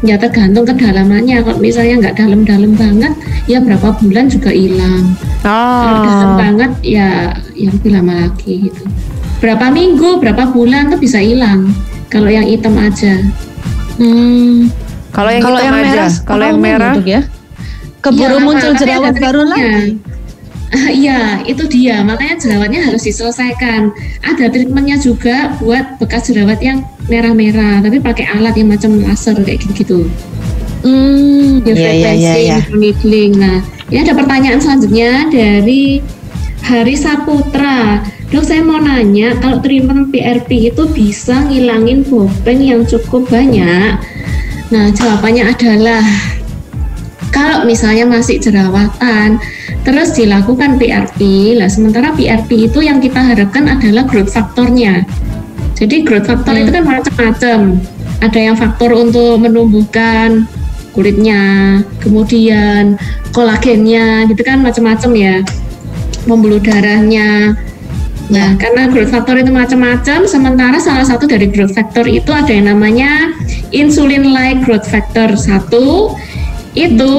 ya tergantung kedalamannya. Kalau misalnya nggak dalam-dalam banget, ya berapa bulan juga hilang. Kalau dalam Oh, banget, ya yang lebih lama lagi gitu. Berapa minggu, berapa bulan tuh bisa hilang. Kalau yang hitam aja. Hmm. kalau yang Kalau hitam yang aja, merah, kalau yang merah, gitu ya. Keburu Iya, muncul jerawat baru lagi. Iya, itu dia. Makanya jerawatnya harus diselesaikan. Ada treatmentnya juga buat bekas jerawat yang merah-merah, tapi pakai alat yang macam laser kayak gitu-gitu. Hmm. Iya, Iya, iya, iya, iya. needling. Nah, ini ada pertanyaan selanjutnya dari Hari Saputra. Dok, saya mau nanya, kalau treatment PRP itu bisa ngilangin bopeng yang cukup banyak? Nah, jawabannya adalah kalau misalnya masih jerawatan, terus dilakukan PRP, lah sementara PRP itu yang kita harapkan adalah growth faktornya. Jadi growth faktor itu kan macam-macam. Ada yang faktor untuk menumbuhkan kulitnya, kemudian kolagennya, gitu kan macam-macam ya, pembuluh darahnya. Nah, karena growth factor itu macam-macam, sementara salah satu dari growth factor itu ada yang namanya insulin-like growth factor 1 itu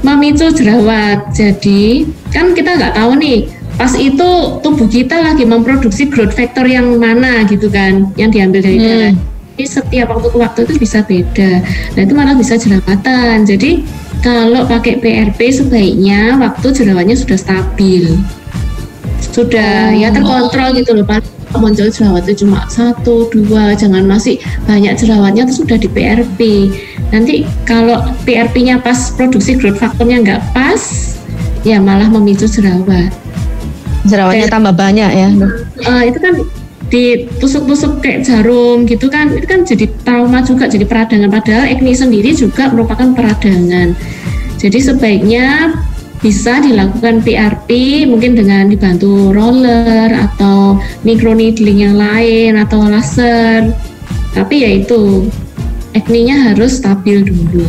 memicu jerawat. Jadi, kan kita nggak tahu nih, pas itu tubuh kita lagi memproduksi growth factor yang mana gitu kan, yang diambil dari darah. Jadi setiap waktu ke waktu itu bisa beda. Nah, itu malah bisa jerawatan. Jadi, kalau pakai PRP sebaiknya waktu jerawatnya sudah stabil sudah ya terkontrol gitu loh Pak muncul jerawat itu cuma satu dua jangan masih banyak jerawatnya itu sudah di PRP nanti kalau PRP-nya pas produksi growth faktornya nggak pas ya malah memicu jerawat. Jerawatnya tambah banyak ya. Eh, itu kan ditusuk-tusuk kayak jarum gitu kan itu kan jadi trauma juga jadi peradangan. Padahal acne sendiri juga merupakan peradangan. Jadi sebaiknya bisa dilakukan PRP mungkin dengan dibantu roller atau microneedling yang lain atau laser. Tapi ya itu acne-nya harus stabil dulu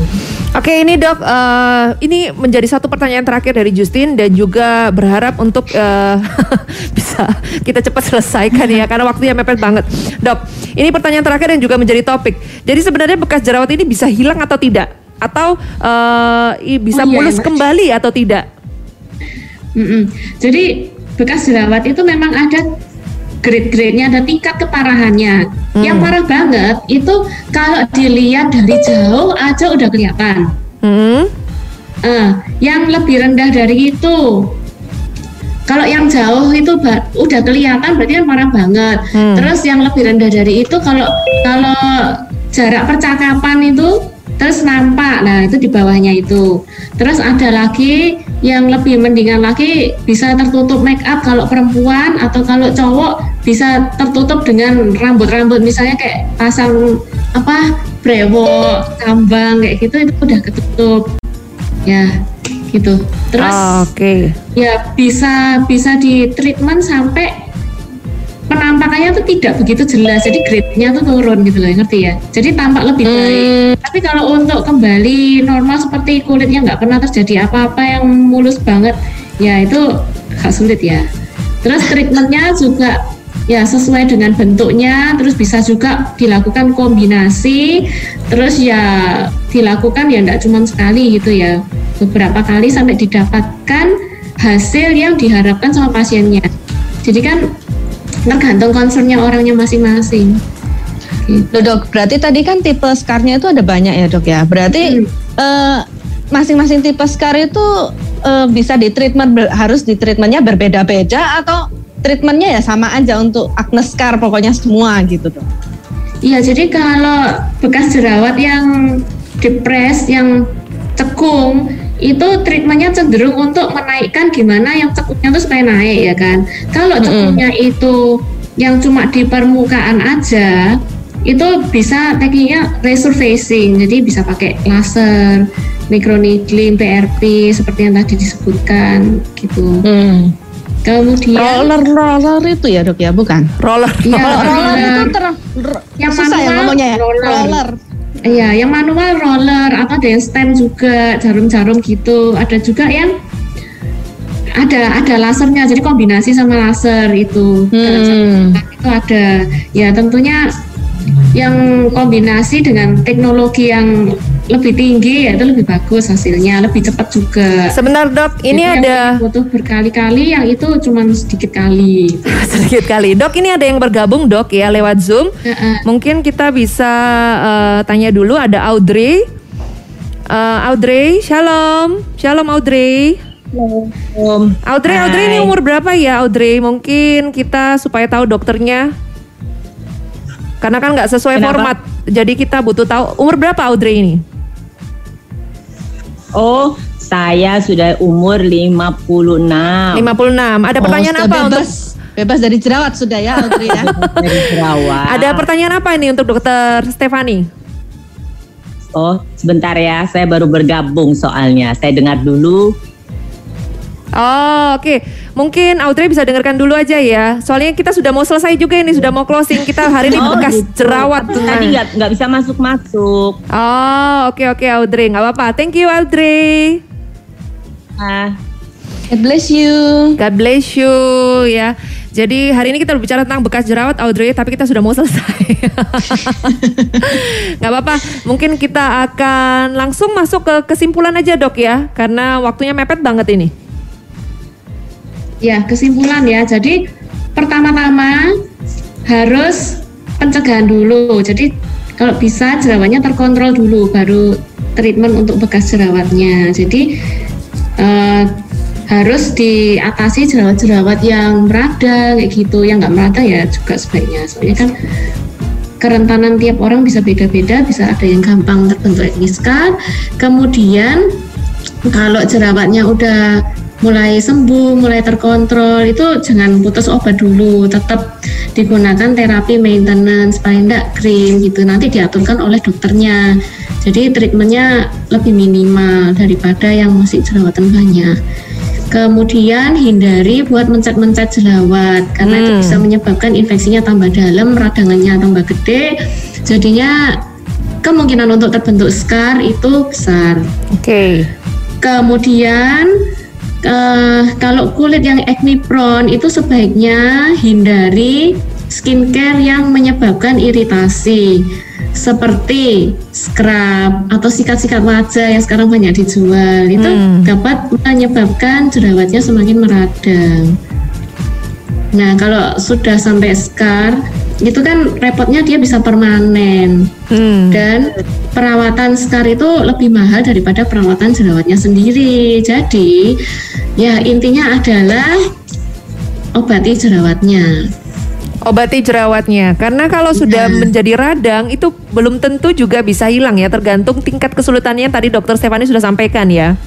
Oke ini dok, eh, ini menjadi satu pertanyaan terakhir dari Justin dan juga berharap untuk eh, bisa kita cepat selesaikan ya karena waktunya mepet banget. Dok, ini pertanyaan terakhir yang juga menjadi topik. Jadi sebenarnya bekas jerawat ini bisa hilang atau tidak? Atau i- bisa Oh, iya, mulus kembali atau tidak? Mm-mm. Jadi bekas jerawat itu memang ada grade-grade-nya, ada tingkat keparahannya. Yang parah banget itu kalau dilihat dari jauh aja udah kelihatan. Hmm? Eh, yang lebih rendah dari itu, kalau yang jauh itu udah kelihatan berarti kan parah banget. Hmm. Terus yang lebih rendah dari itu kalau kalau jarak percakapan itu terus nampak, nah itu di bawahnya itu. Terus ada lagi yang lebih mendingan lagi bisa tertutup make up kalau perempuan atau kalau cowok bisa tertutup dengan rambut-rambut misalnya kayak pasang apa brewok, kambang kayak gitu itu udah ketutup ya gitu terus Ah, Oke. ya bisa bisa di treatment sampai penampakannya tuh tidak begitu jelas jadi grade-nya tuh turun gitu loh ngerti ya? Jadi tampak lebih baik. Tapi kalau untuk kembali normal seperti kulitnya nggak pernah terjadi apa-apa yang mulus banget ya itu agak sulit ya. Terus treatmentnya juga ya sesuai dengan bentuknya terus bisa juga dilakukan kombinasi terus ya dilakukan ya enggak cuma sekali gitu ya. Beberapa kali sampai didapatkan hasil yang diharapkan sama pasiennya. Jadi kan tergantung concernnya orangnya masing-masing. Gitu. Loh dok, berarti tadi kan tipe scarnya itu ada banyak ya dok ya. Berarti eh, masing-masing tipe scar itu eh, bisa di treatment ber- harus di treatmentnya berbeda-beda atau treatmentnya ya sama aja untuk acne scar pokoknya semua gitu dok. Iya, jadi kalau bekas jerawat yang depres, yang cekung, itu treatmentnya cenderung untuk menaikkan gimana yang cekungnya itu supaya naik ya kan. Kalau cekungnya itu yang cuma di permukaan aja, itu bisa tekniknya resurfacing, jadi bisa pakai laser, microneedling, PRP seperti yang tadi disebutkan gitu. Kemudian Roller roller itu ya dok ya, bukan? Roller. Iya, Kalau roller roller. itu ter, Yang susah ya manual, ngomongnya ya. roller. Roller. Iya, yang manual roller atau ada yang stem juga, jarum-jarum gitu. Ada juga yang ada ada lasernya, jadi kombinasi sama laser itu. Hmm. Itu ada. Ya tentunya yang kombinasi dengan teknologi yang lebih tinggi ya itu lebih bagus hasilnya, lebih cepat juga. Sebentar dok, ini Jadi ada yang butuh berkali-kali, yang itu cuma sedikit kali. sedikit kali. Dok, ini ada yang bergabung dok ya lewat Zoom. Heeh. Mungkin kita bisa eh, tanya dulu ada Audrey. Eh, Audrey, shalom. Shalom Audrey. Om. Audrey, Audrey ini Hai. umur berapa ya Audrey? Mungkin kita supaya tahu dokternya. Karena kan nggak sesuai Kenapa? format. Jadi kita butuh tahu umur berapa Audrey ini? Oh, saya sudah umur 56. 56. Ada pertanyaan Oh, apa sudah untuk bebas, bebas dari jerawat sudah ya Audrey ya. Dari Jerawat. Ada pertanyaan apa ini untuk dokter Stefani? Oh, sebentar ya. Saya baru bergabung soalnya. Saya dengar dulu. Oh, oke. Mungkin Audrey bisa dengarkan dulu aja ya. Soalnya kita sudah mau selesai juga ini, sudah mau closing. Kita hari ini Oh, bekas gitu. jerawat. Tapi Tadi nggak nggak bisa masuk-masuk. Oh, oke oke Audrey, nggak apa-apa. Thank you Audrey. Ah, God bless you. God bless you ya. Jadi hari ini kita berbicara tentang bekas jerawat Audrey, tapi kita sudah mau selesai. Nggak apa-apa. Mungkin kita akan langsung masuk ke kesimpulan aja dok ya, karena waktunya mepet banget ini. Ya, kesimpulan ya. Jadi pertama-tama harus pencegahan dulu. Jadi kalau bisa jerawatnya terkontrol dulu baru treatment untuk bekas jerawatnya. Jadi eh, harus diatasi jerawat-jerawat yang meradang kayak gitu. Yang nggak meradang ya juga sebaiknya. Soalnya kan kerentanan tiap orang bisa beda-beda, bisa ada yang gampang terbentuk scar. Kemudian kalau jerawatnya udah mulai sembuh, mulai terkontrol, itu jangan putus obat dulu, tetap digunakan terapi maintenance, paling enggak krim gitu, nanti diaturkan oleh dokternya. Jadi treatmentnya lebih minimal daripada yang masih jerawatan banyak. Kemudian hindari buat mencet-mencet jerawat karena itu Hmm. bisa menyebabkan infeksinya tambah dalam, radangannya tambah gede. Jadinya kemungkinan untuk terbentuk scar itu besar. Oke. Kemudian eh, kalau kulit yang acne prone itu sebaiknya hindari skincare yang menyebabkan iritasi seperti scrub atau sikat-sikat wajah yang sekarang banyak dijual itu Hmm. dapat menyebabkan jerawatnya semakin meradang. Nah kalau sudah sampai scar itu kan repotnya dia bisa permanen Hmm. dan perawatan scar itu lebih mahal daripada perawatan jerawatnya sendiri. Jadi, ya intinya adalah obati jerawatnya. Obati jerawatnya, karena kalau sudah menjadi radang itu belum tentu juga bisa hilang ya, tergantung tingkat kesulitannya yang tadi dokter Stefani sudah sampaikan ya.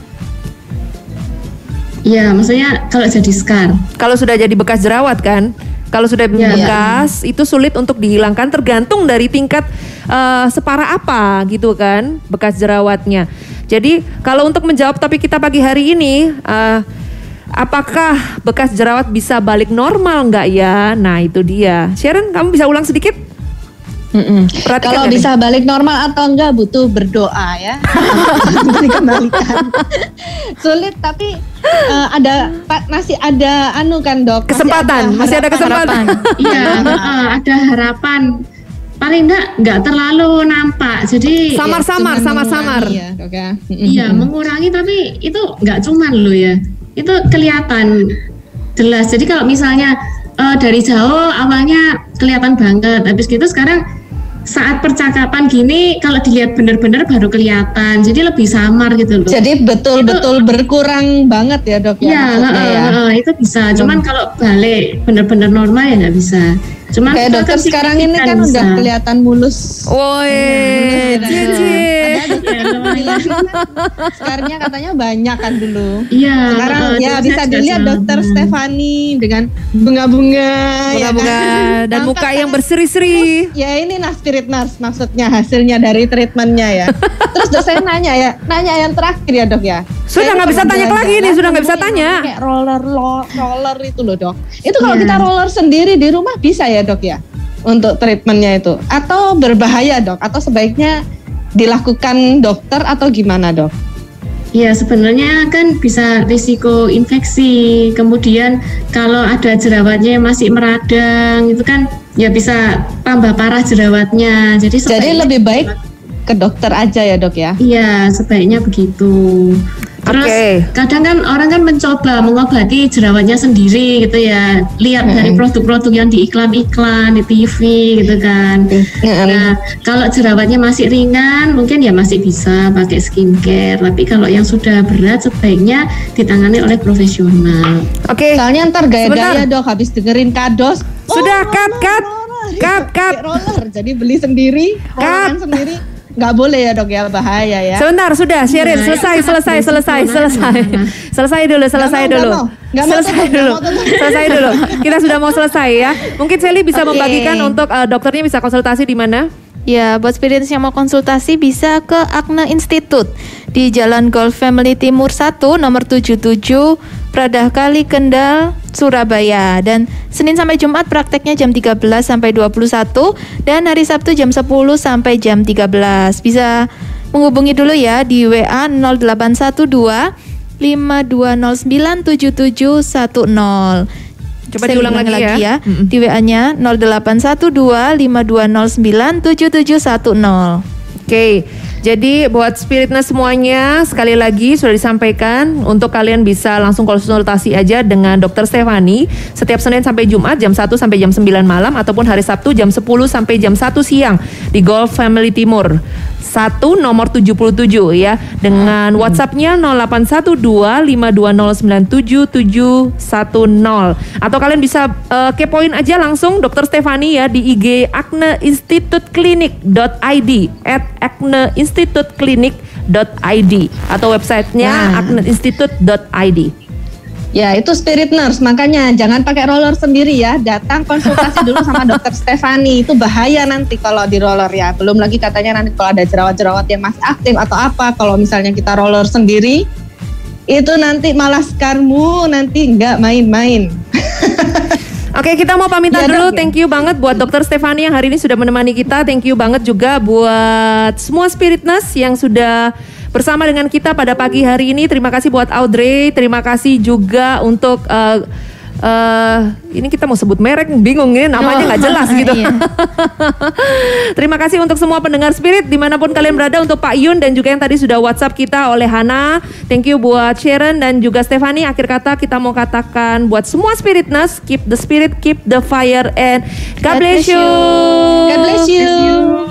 Ya, maksudnya kalau jadi scar. Kalau sudah jadi bekas jerawat kan, kalau sudah Ya. bekas itu sulit untuk dihilangkan tergantung dari tingkat eh, separah apa gitu kan bekas jerawatnya. Jadi kalau untuk menjawab topik kita pagi hari ini, eh, apakah bekas jerawat bisa balik normal nggak ya? Nah itu dia. Sharon, kamu bisa ulang sedikit? Mm-mm. Perhatikan Kalau nih? bisa balik normal atau enggak butuh berdoa ya. Dikembalikan. Sulit tapi eh, ada pa- masih ada anu kan dok. Kesempatan, masih ada kesempatan. Iya, ada harapan. paling enggak nggak terlalu nampak. Jadi Samar-samar, Cuman samar-samar. ya, dok ya. Iya, mengurangi tapi itu nggak cuman loh ya. Itu kelihatan jelas. Jadi kalau misalnya eh, dari jauh awalnya kelihatan banget, habis gitu sekarang saat percakapan gini kalau dilihat bener-bener baru kelihatan. Jadi lebih samar gitu loh. Jadi betul-betul berkurang banget ya dok ya. Iya, maksudnya heeh, ya. heeh, itu bisa. Cuman kalau balik bener-bener normal ya nggak bisa. Cuman Kayak dokter kan sekarang ini kan signifikan udah bisa. kelihatan mulus. Woi, Mulus ya, cici. Padahal dokter bilang kan Sekarangnya katanya banyak kan dulu. Iya. Sekarang ya bisa dilihat dokter. Stefani dengan bunga-bunga. ya Bunga-bunga kan? dan muka yang berseri-seri. Ya ini nah spirit nurse maksudnya hasilnya dari treatmentnya ya. Terus dok saya nanya ya, nanya yang terakhir ya dok ya. Sudah nggak bisa tanya lagi nih, sudah nggak bisa tanya. Kayak roller roller itu loh dok. Itu kalau Iya. kita roller sendiri di rumah bisa ya dok ya untuk treatmentnya itu? Atau berbahaya dok? Atau sebaiknya dilakukan dokter atau gimana dok? Ya sebenarnya kan bisa risiko infeksi. Kemudian kalau ada jerawatnya yang masih meradang itu kan ya bisa tambah parah jerawatnya. Jadi Jadi lebih baik ke dokter aja ya dok ya? Iya sebaiknya begitu. Terus Oke. kadang kan orang kan mencoba mengobati jerawatnya sendiri gitu ya. Lihat dari produk-produk yang di iklan-iklan di TV gitu kan. Nah, kalau jerawatnya masih ringan, mungkin ya masih bisa pakai skincare. Tapi kalau yang sudah berat, sebaiknya ditangani oleh profesional. Oke, Soalnya ntar gaya-gaya dok habis dengerin kados. Sudah, cut, cut. roller. Cut, cut. Pakai roller. Jadi beli sendiri, rolleran sendiri. Nggak boleh ya dok ya, bahaya ya. sebentar sudah, Sherin, Nah, selesai, itu selesai, resiko selesai, mana, selesai, mana. selesai dulu, selesai mau, dulu, mau. Selesai dulu, mau selesai dulu. Kita sudah mau selesai ya. Mungkin Sally bisa Oke. membagikan untuk eh, dokternya bisa konsultasi di mana? Ya, buat spiritus yang mau konsultasi bisa ke Akne Institute di Jalan Golf Family Timur 1 nomor 77 Pradah Kali Kendal Surabaya dan Senin sampai Jumat prakteknya jam 13 sampai 21 dan hari Sabtu jam 10 sampai jam 13. Bisa menghubungi dulu ya di WA 0812 52097710. Coba Saya diulang ulangi lagi ya. Mm-mm. Di WA-nya 0812 52097710. Oke, jadi buat spiritnya semuanya sekali lagi sudah disampaikan untuk kalian bisa langsung konsultasi aja dengan Dokter Stefani setiap Senin sampai Jumat jam 1 sampai jam 9 malam ataupun hari Sabtu jam 10 sampai jam 1 siang di Golf Family Timur. 1 nomor 77 ya dengan WhatsAppnya 081252097710 atau kalian bisa eh, kepoin aja langsung Dokter Stefani ya di IG Acne Institute Clinic.id at Acne Institute Clinic.id atau websitenya Nah. acneinstitute.id. Ya itu spirit nurse, makanya jangan pakai roller sendiri ya. Datang konsultasi dulu sama dokter Stefani. Itu bahaya nanti kalau di roller ya. Belum lagi katanya nanti kalau ada jerawat-jerawat yang masih aktif atau apa. Kalau misalnya kita roller sendiri, itu nanti malah skarmu nanti nggak main-main. Oke, kita mau pamitan Ya, dulu. Ya. Thank you banget buat Dokter Stefani yang hari ini sudah menemani kita. Thank you banget juga buat semua spiritness yang sudah bersama dengan kita pada pagi hari ini. Terima kasih buat Audrey. Terima kasih juga untuk eh, eh, ini kita mau sebut merek bingung ini namanya nggak jelas gitu. Iya. Terima kasih untuk semua pendengar spirit di mana pun kalian berada untuk Pak Yun dan juga yang tadi sudah WhatsApp kita oleh Hana. Thank you buat Sharon dan juga Stefani. Akhir kata kita mau katakan buat semua spiritness keep the spirit, keep the fire and God, God bless bless you. you. God bless you.